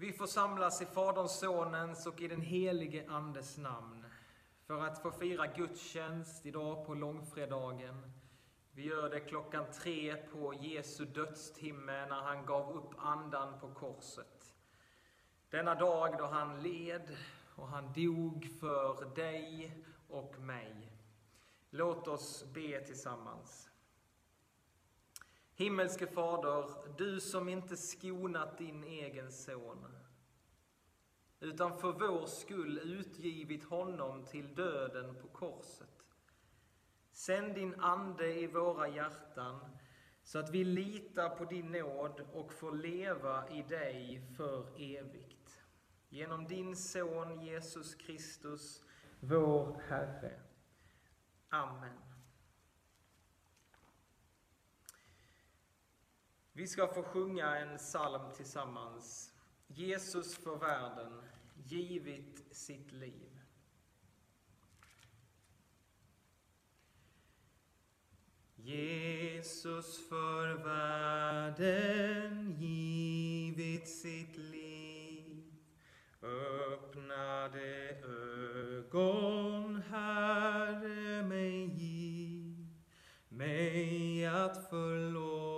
Vi får samlas i Faderns, Sonens och i den helige Andes namn för att få fira gudstjänst idag på långfredagen. Vi gör det klockan tre på Jesu dödstimme när han gav upp andan på korset. Denna dag då han led och han dog för dig och mig. Låt oss be tillsammans. Himmelske Fader, du som inte skonat din egen son, utan för vår skull utgivit honom till döden på korset. Sänd din Ande i våra hjärtan, så att vi litar på din nåd och får leva i dig för evigt. Genom din Son Jesus Kristus, vår Herre. Amen. Vi ska få sjunga en psalm tillsammans. Jesus för världen, givit sitt liv. Jesus för världen givit sitt liv Öppnade ögon, Herre, mig giv mig att förlåta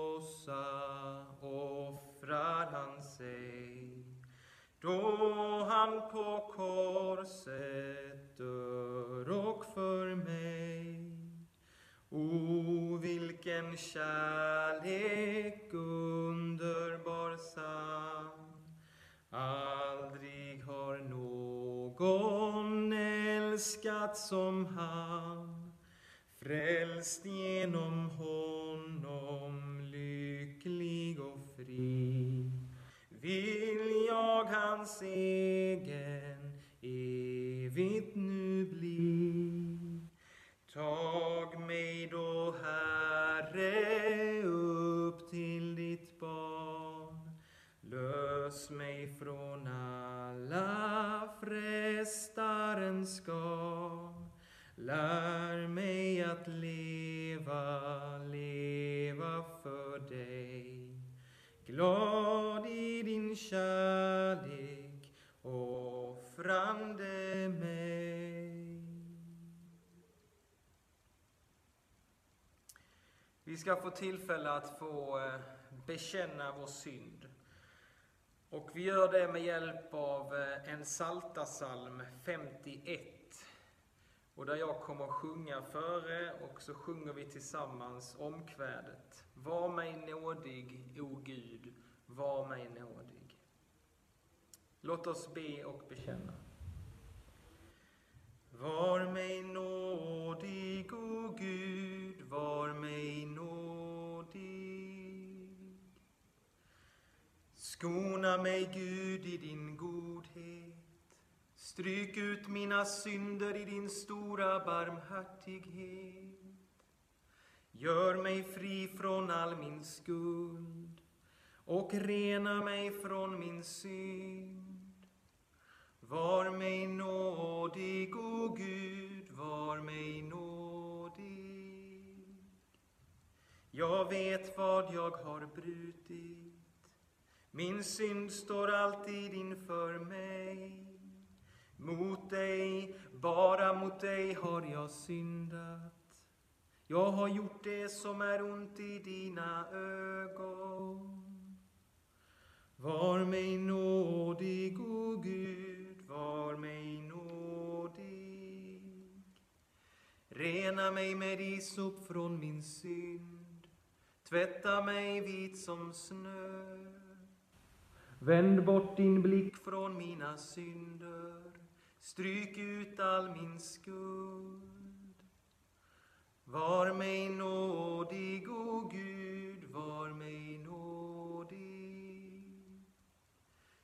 förlåsa offrar han sig. Då han på korset dör och för mig. O, vilken kärlek underbar sann. Aldrig har någon älskat som han. Frälst genom honom, fri vill jag hans egen evigt nu bli? Tag mig då, Herre, upp till ditt barn. Lös mig från alla frestarens garn. Lär mig att leva, leva för dig. Glad i din kärlek, offrande mig Vi ska få tillfälle att få eh, bekänna vår synd. Och vi gör det med hjälp av eh, en saltasalm 51. Och där jag kommer att sjunga före och så sjunger vi tillsammans omkvädet. Var mig nådig, o Gud, var mig nådig. Låt oss be och bekänna. Var mig nådig, o Gud, var mig nådig. Skona mig, Gud, i din godhet. Stryk ut mina synder i din stora barmhärtighet. Gör mig fri från all min skuld och rena mig från min synd. Var mig nådig, o Gud, var mig nådig. Jag vet vad jag har brutit, min synd står alltid inför mig. Mot dig, bara mot dig har jag syndat. Jag har gjort det som är ont i dina ögon. Var mig nådig, o Gud, var mig nådig. Rena mig med isop från min synd, tvätta mig vit som snö. Vänd bort din blick från mina synder, stryk ut all min skuld. Var mig nådig, o Gud, var mig nådig.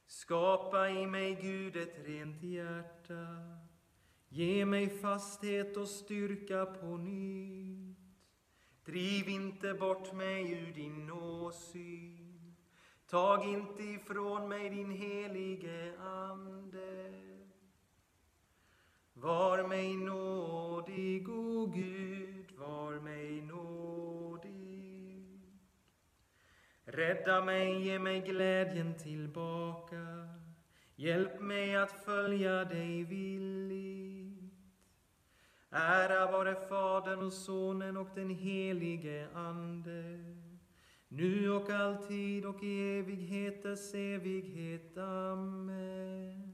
Skapa i mig, Gud, ett rent hjärta. Ge mig fasthet och styrka på nytt. Driv inte bort mig ur din åsyn. Tag inte ifrån mig din helige Ande. Var mig nådig, Rädda mig, ge mig glädjen tillbaka. Hjälp mig att följa dig villigt. Ära vare Fadern och Sonen och den helige Ande, nu och alltid och i evigheters evighet. Amen.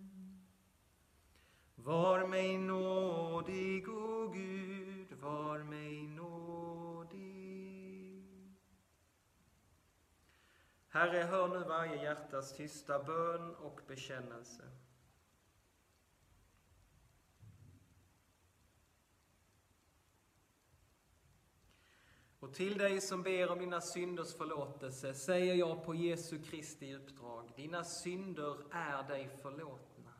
Var mig nådig, o Gud, var mig Herre, hör nu varje hjärtas tysta bön och bekännelse. Och till dig som ber om dina synders förlåtelse säger jag på Jesu Kristi uppdrag, dina synder är dig förlåtna.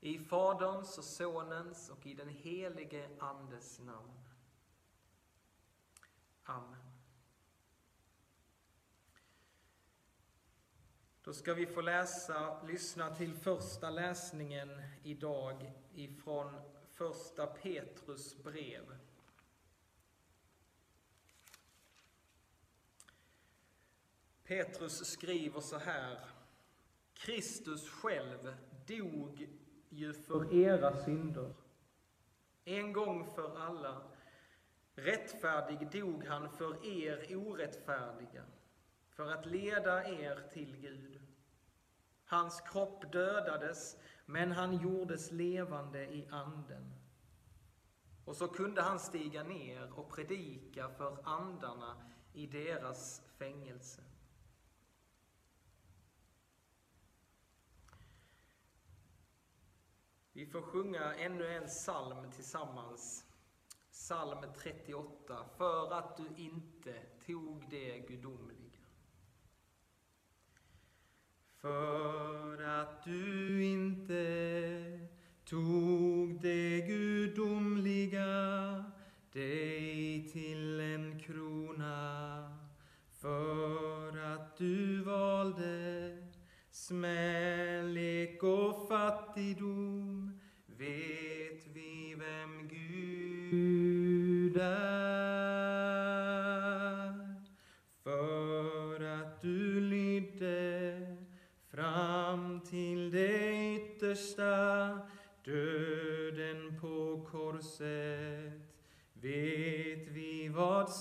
I Faderns och Sonens och i den helige Andes namn. Amen. Då ska vi få läsa, lyssna till första läsningen idag ifrån första Petrus brev. Petrus skriver så här. Kristus själv dog ju för era synder. En gång för alla. Rättfärdig dog han för er orättfärdiga, för att leda er till Gud. Hans kropp dödades, men han gjordes levande i anden. Och så kunde han stiga ner och predika för andarna i deras fängelse. Vi får sjunga ännu en psalm tillsammans. Psalm 38. För att du inte tog det gudomliga. För att du inte tog det gudomliga dig till en krona. För att du valde smälek och fattigdom vet vi vem Gud är.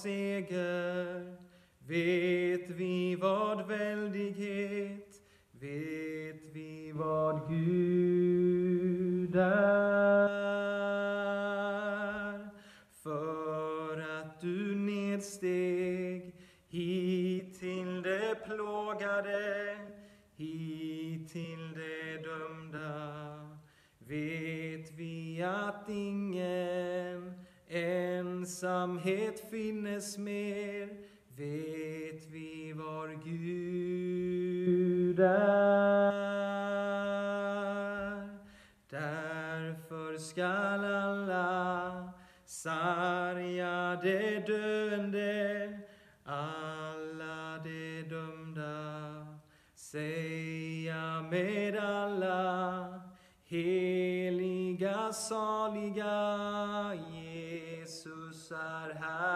Vi ensamhet finnes mer, vet vi var Gud är. Därför skall alla sargade döende, alla de dömda säga med alla heliga, saliga prisar Herre.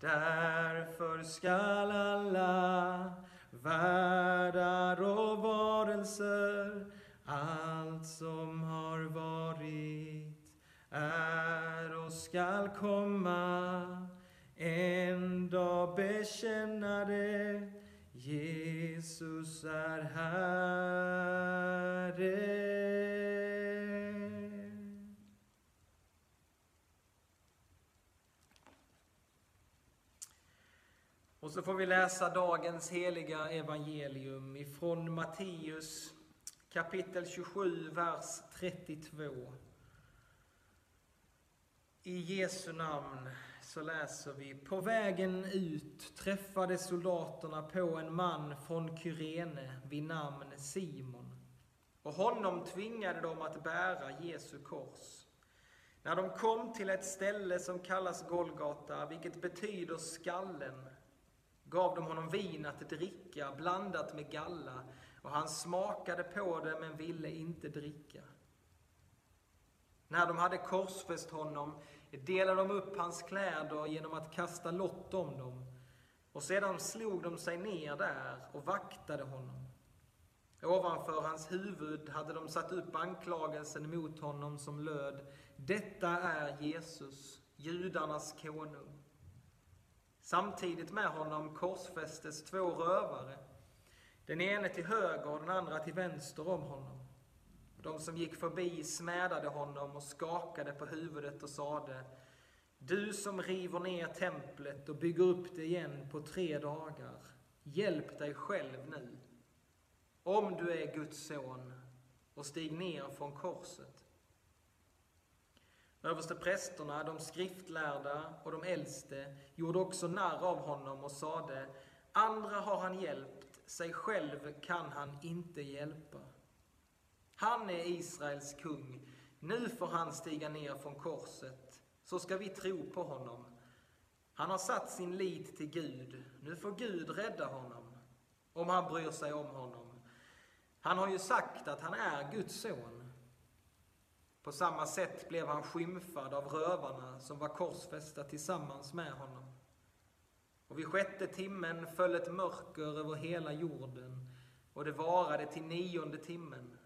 Därför skall alla världar och varelser, allt som har varit, är och skall komma, en dag bekänna det, Jesus är Herre. Så får vi läsa dagens heliga evangelium ifrån Matteus kapitel 27, vers 32. I Jesu namn så läser vi. På vägen ut träffade soldaterna på en man från Kyrene vid namn Simon. Och honom tvingade de att bära Jesu kors. När de kom till ett ställe som kallas Golgata, vilket betyder skallen, gav de honom vin att dricka blandat med galla, och han smakade på det men ville inte dricka. När de hade korsfäst honom delade de upp hans kläder genom att kasta lott om dem, Och sedan slog de sig ner där och vaktade honom. Ovanför hans huvud hade de satt upp anklagelsen mot honom som löd Detta är Jesus, judarnas konung. Samtidigt med honom korsfästes två rövare, den ene till höger och den andra till vänster om honom. De som gick förbi smädade honom och skakade på huvudet och sade Du som river ner templet och bygger upp det igen på tre dagar, hjälp dig själv nu. Om du är Guds son och stig ner från korset. Översteprästerna, de skriftlärda och de äldste gjorde också narr av honom och sade Andra har han hjälpt, sig själv kan han inte hjälpa. Han är Israels kung. Nu får han stiga ner från korset, så ska vi tro på honom. Han har satt sin lit till Gud. Nu får Gud rädda honom, om han bryr sig om honom. Han har ju sagt att han är Guds son. På samma sätt blev han skymfad av rövarna som var korsfästa tillsammans med honom. Och vid sjätte timmen föll ett mörker över hela jorden och det varade till nionde timmen.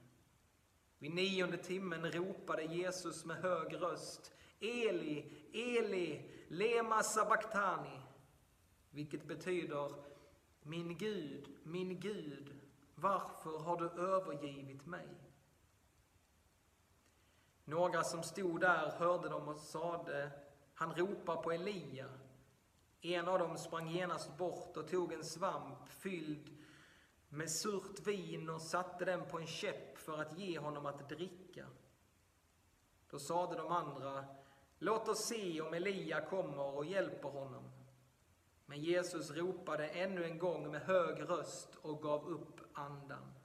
Vid nionde timmen ropade Jesus med hög röst Eli, Eli, lema sabachthani, vilket betyder Min Gud, min Gud, varför har du övergivit mig? Några som stod där hörde dem och sade Han ropar på Elia. En av dem sprang genast bort och tog en svamp fylld med surt vin och satte den på en käpp för att ge honom att dricka. Då sade de andra, låt oss se om Elia kommer och hjälper honom. Men Jesus ropade ännu en gång med hög röst och gav upp andan.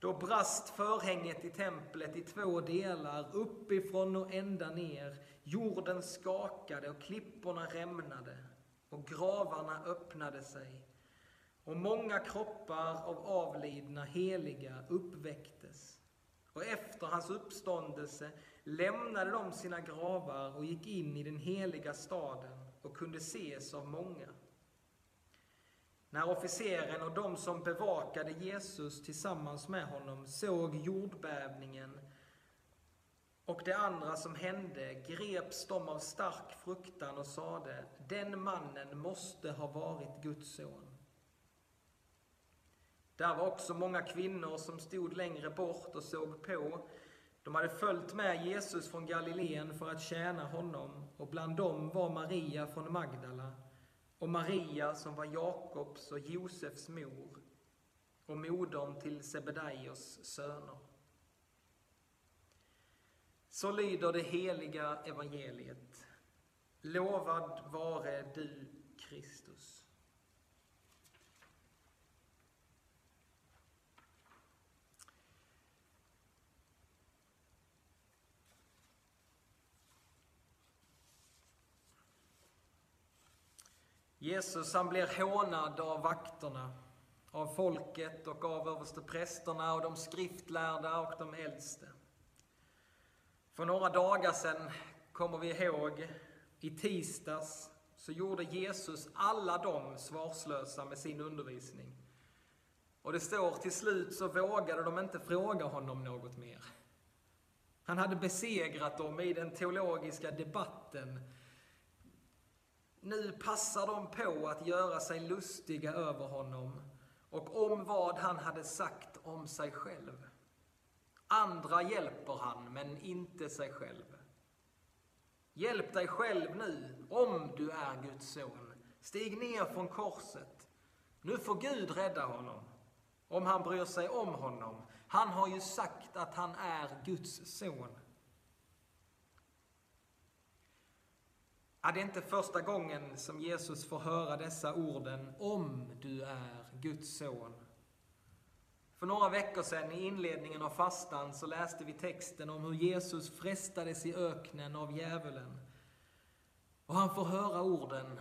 Då brast förhänget i templet i två delar, uppifrån och ända ner. Jorden skakade och klipporna rämnade och gravarna öppnade sig och många kroppar av avlidna heliga uppväcktes. Och efter hans uppståndelse lämnade de sina gravar och gick in i den heliga staden och kunde ses av många. När officeren och de som bevakade Jesus tillsammans med honom såg jordbävningen och det andra som hände greps de av stark fruktan och sade, den mannen måste ha varit Guds son. Där var också många kvinnor som stod längre bort och såg på. De hade följt med Jesus från Galileen för att tjäna honom och bland dem var Maria från Magdala och Maria som var Jakobs och Josefs mor och modern till Sebedaios söner. Så lyder det heliga evangeliet. Lovad vare du, Kristus. Jesus han blir hånad av vakterna, av folket och av översteprästerna och de skriftlärda och de äldste. För några dagar sedan, kommer vi ihåg, i tisdags så gjorde Jesus alla dem svarslösa med sin undervisning. Och det står till slut så vågade de inte fråga honom något mer. Han hade besegrat dem i den teologiska debatten nu passar de på att göra sig lustiga över honom och om vad han hade sagt om sig själv. Andra hjälper han, men inte sig själv. Hjälp dig själv nu, om du är Guds son. Stig ner från korset. Nu får Gud rädda honom, om han bryr sig om honom. Han har ju sagt att han är Guds son. Ja, det är inte första gången som Jesus får höra dessa orden om du är Guds son. För några veckor sedan i inledningen av fastan så läste vi texten om hur Jesus frestades i öknen av djävulen. Och han får höra orden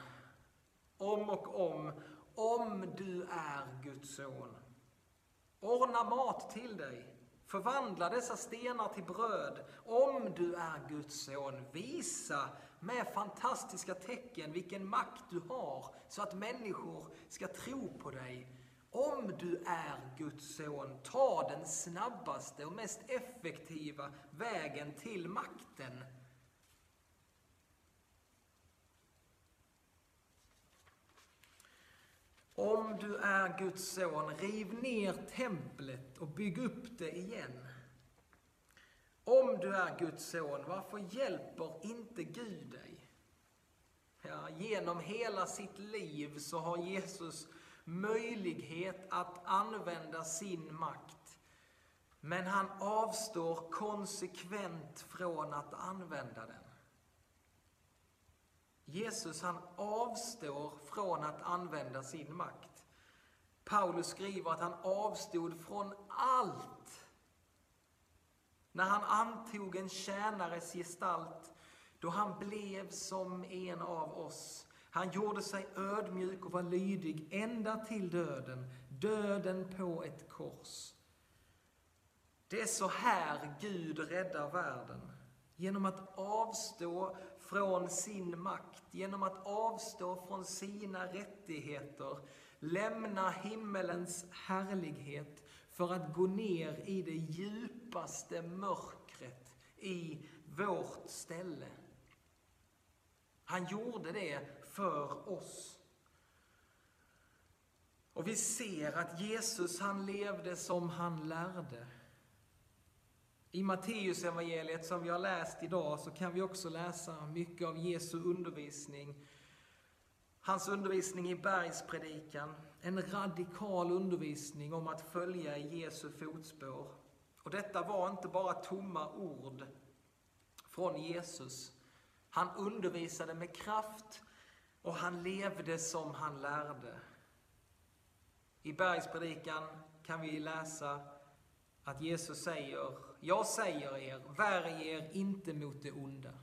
om och om, om du är Guds son. Ordna mat till dig, Förvandla dessa stenar till bröd. Om du är Guds son, visa med fantastiska tecken vilken makt du har så att människor ska tro på dig. Om du är Guds son, ta den snabbaste och mest effektiva vägen till makten. Om du är Guds son, riv ner templet och bygg upp det igen. Om du är Guds son, varför hjälper inte Gud dig? Ja, genom hela sitt liv så har Jesus möjlighet att använda sin makt. Men han avstår konsekvent från att använda den. Jesus han avstår från att använda sin makt. Paulus skriver att han avstod från allt. När han antog en tjänares gestalt, då han blev som en av oss. Han gjorde sig ödmjuk och var lydig ända till döden, döden på ett kors. Det är så här Gud räddar världen. Genom att avstå från sin makt, genom att avstå från sina rättigheter, lämna himmelens härlighet för att gå ner i det djupaste mörkret i vårt ställe. Han gjorde det för oss. Och vi ser att Jesus han levde som han lärde. I Matteusevangeliet som vi har läst idag så kan vi också läsa mycket av Jesu undervisning. Hans undervisning i bergspredikan, en radikal undervisning om att följa i Jesu fotspår. Och detta var inte bara tomma ord från Jesus. Han undervisade med kraft och han levde som han lärde. I bergspredikan kan vi läsa att Jesus säger, jag säger er, värj er inte mot det onda.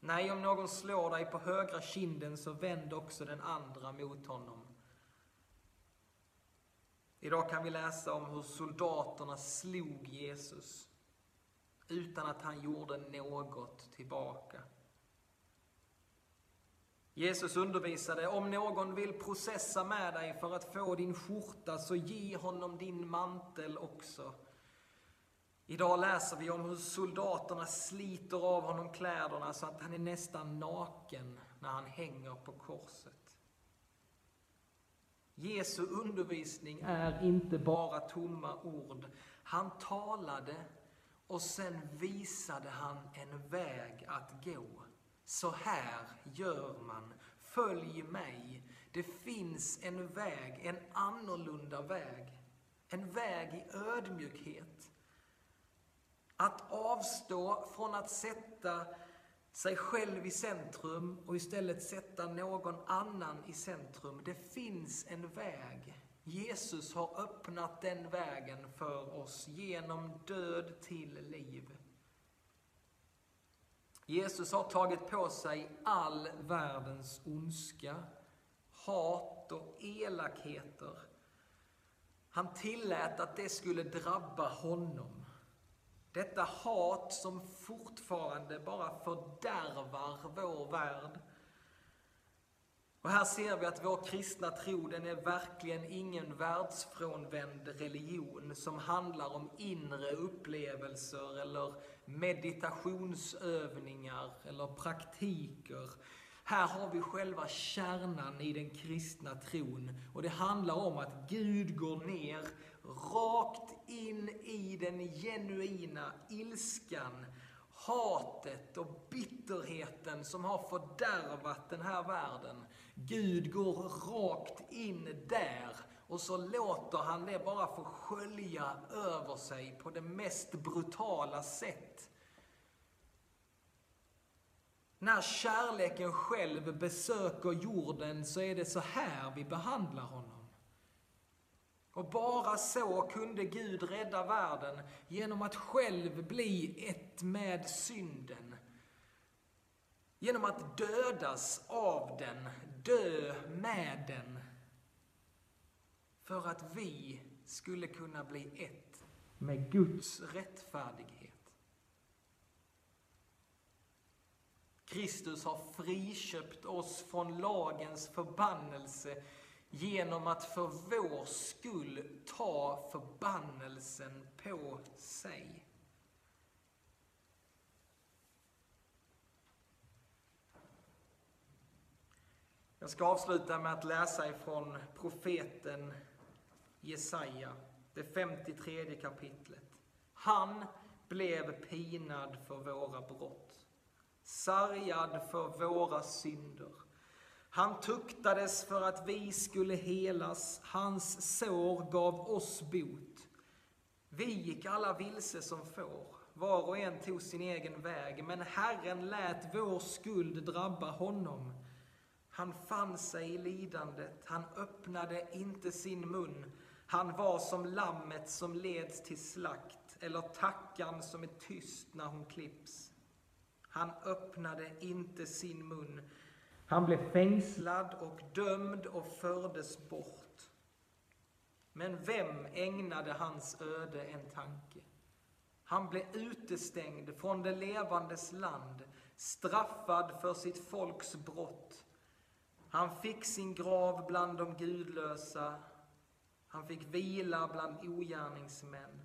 Nej, om någon slår dig på högra kinden så vänd också den andra mot honom. Idag kan vi läsa om hur soldaterna slog Jesus utan att han gjorde något tillbaka. Jesus undervisade, om någon vill processa med dig för att få din skjorta, så ge honom din mantel också. Idag läser vi om hur soldaterna sliter av honom kläderna så att han är nästan naken när han hänger på korset. Jesu undervisning är inte bara tomma ord. Han talade och sen visade han en väg att gå. Så här gör man. Följ mig. Det finns en väg, en annorlunda väg. En väg i ödmjukhet. Att avstå från att sätta sig själv i centrum och istället sätta någon annan i centrum. Det finns en väg. Jesus har öppnat den vägen för oss genom död till liv. Jesus har tagit på sig all världens ondska, hat och elakheter. Han tillät att det skulle drabba honom. Detta hat som fortfarande bara fördärvar vår värld. Och här ser vi att vår kristna tro, den är verkligen ingen världsfrånvänd religion som handlar om inre upplevelser eller meditationsövningar eller praktiker. Här har vi själva kärnan i den kristna tron och det handlar om att Gud går ner rakt in i den genuina ilskan, hatet och bitterheten som har fördärvat den här världen. Gud går rakt in där och så låter han det bara få skölja över sig på det mest brutala sätt. När kärleken själv besöker jorden så är det så här vi behandlar honom. Och bara så kunde Gud rädda världen, genom att själv bli ett med synden. Genom att dödas av den, dö med den. För att vi skulle kunna bli ett med Guds rättfärdighet. Kristus har friköpt oss från lagens förbannelse genom att för vår skull ta förbannelsen på sig. Jag ska avsluta med att läsa ifrån profeten Jesaja, det 53 kapitlet. Han blev pinad för våra brott, sargad för våra synder. Han tuktades för att vi skulle helas, hans sår gav oss bot. Vi gick alla vilse som får, var och en tog sin egen väg, men Herren lät vår skuld drabba honom. Han fann sig i lidandet, han öppnade inte sin mun. Han var som lammet som leds till slakt, eller tackan som är tyst när hon klipps. Han öppnade inte sin mun. Han blev fängslad och dömd och fördes bort. Men vem ägnade hans öde en tanke? Han blev utestängd från det levandes land, straffad för sitt folks brott. Han fick sin grav bland de gudlösa, han fick vila bland ogärningsmän,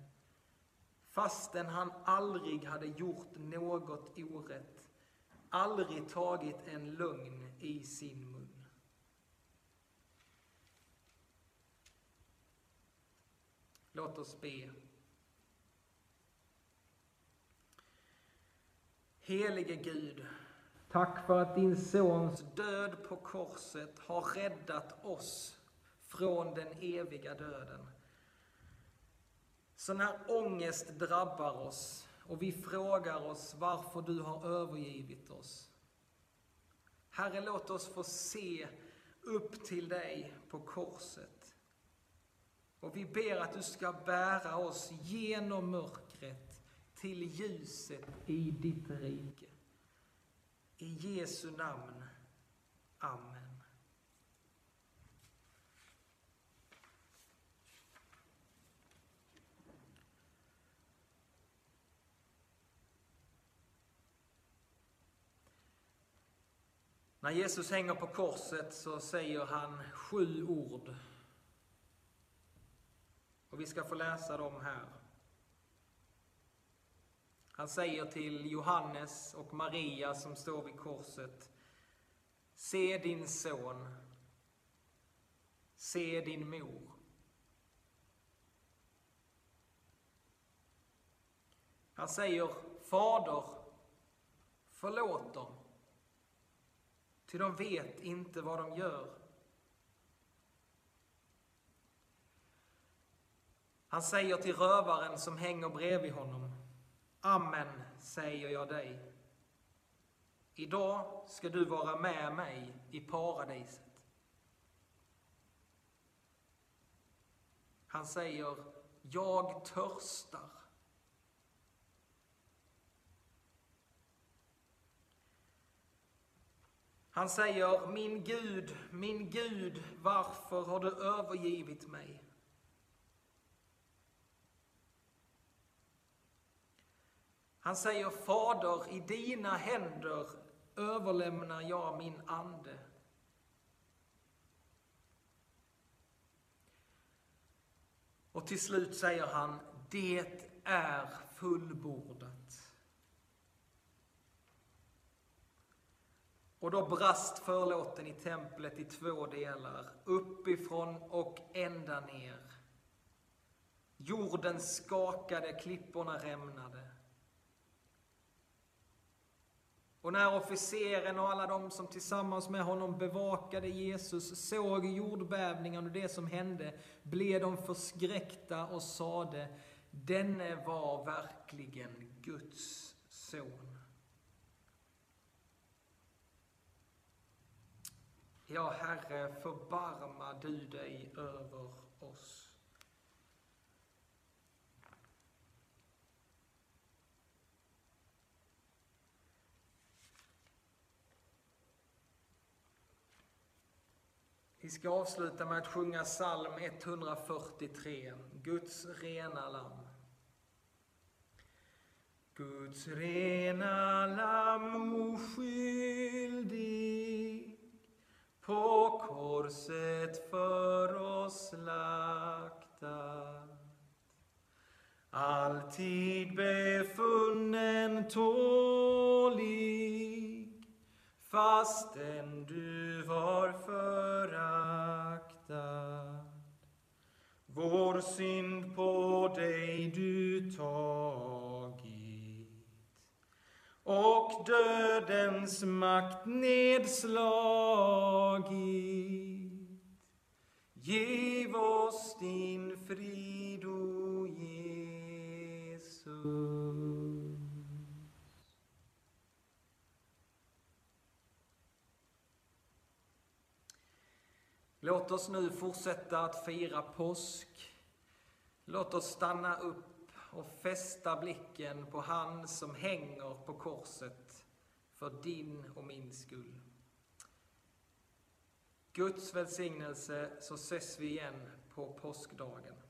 fastän han aldrig hade gjort något orätt, aldrig tagit en lögn i sin mun. Låt oss be. Helige Gud, tack för att din Sons död på korset har räddat oss från den eviga döden. Så när ångest drabbar oss och vi frågar oss varför du har övergivit oss. Herre, låt oss få se upp till dig på korset. Och vi ber att du ska bära oss genom mörkret till ljuset i ditt rike. I Jesu namn. Amen. När Jesus hänger på korset så säger han sju ord. Och vi ska få läsa dem här. Han säger till Johannes och Maria som står vid korset. Se din son. Se din mor. Han säger Fader, förlåt dem. Ty de vet inte vad de gör. Han säger till rövaren som hänger bredvid honom. Amen, säger jag dig. Idag ska du vara med mig i paradiset. Han säger, jag törstar. Han säger, min Gud, min Gud, varför har du övergivit mig? Han säger, Fader, i dina händer överlämnar jag min ande. Och till slut säger han, det är fullbordat. Och då brast förlåten i templet i två delar, uppifrån och ända ner. Jorden skakade, klipporna rämnade. Och när officeren och alla de som tillsammans med honom bevakade Jesus såg jordbävningen och det som hände, blev de förskräckta och sade, denne var verkligen Guds son. Ja, Herre, förbarma du dig över oss. Vi ska avsluta med att sjunga psalm 143, Guds rena lamm. Guds rena lamm oskyldig på korset för oss slaktat. Alltid befunnen tålig fastän du var föraktad. Vår synd på dig du tar och dödens makt nedslagit. Giv oss din frid, o Jesus. Låt oss nu fortsätta att fira påsk. Låt oss stanna upp och fästa blicken på han som hänger på korset för din och min skull. Guds välsignelse så ses vi igen på påskdagen.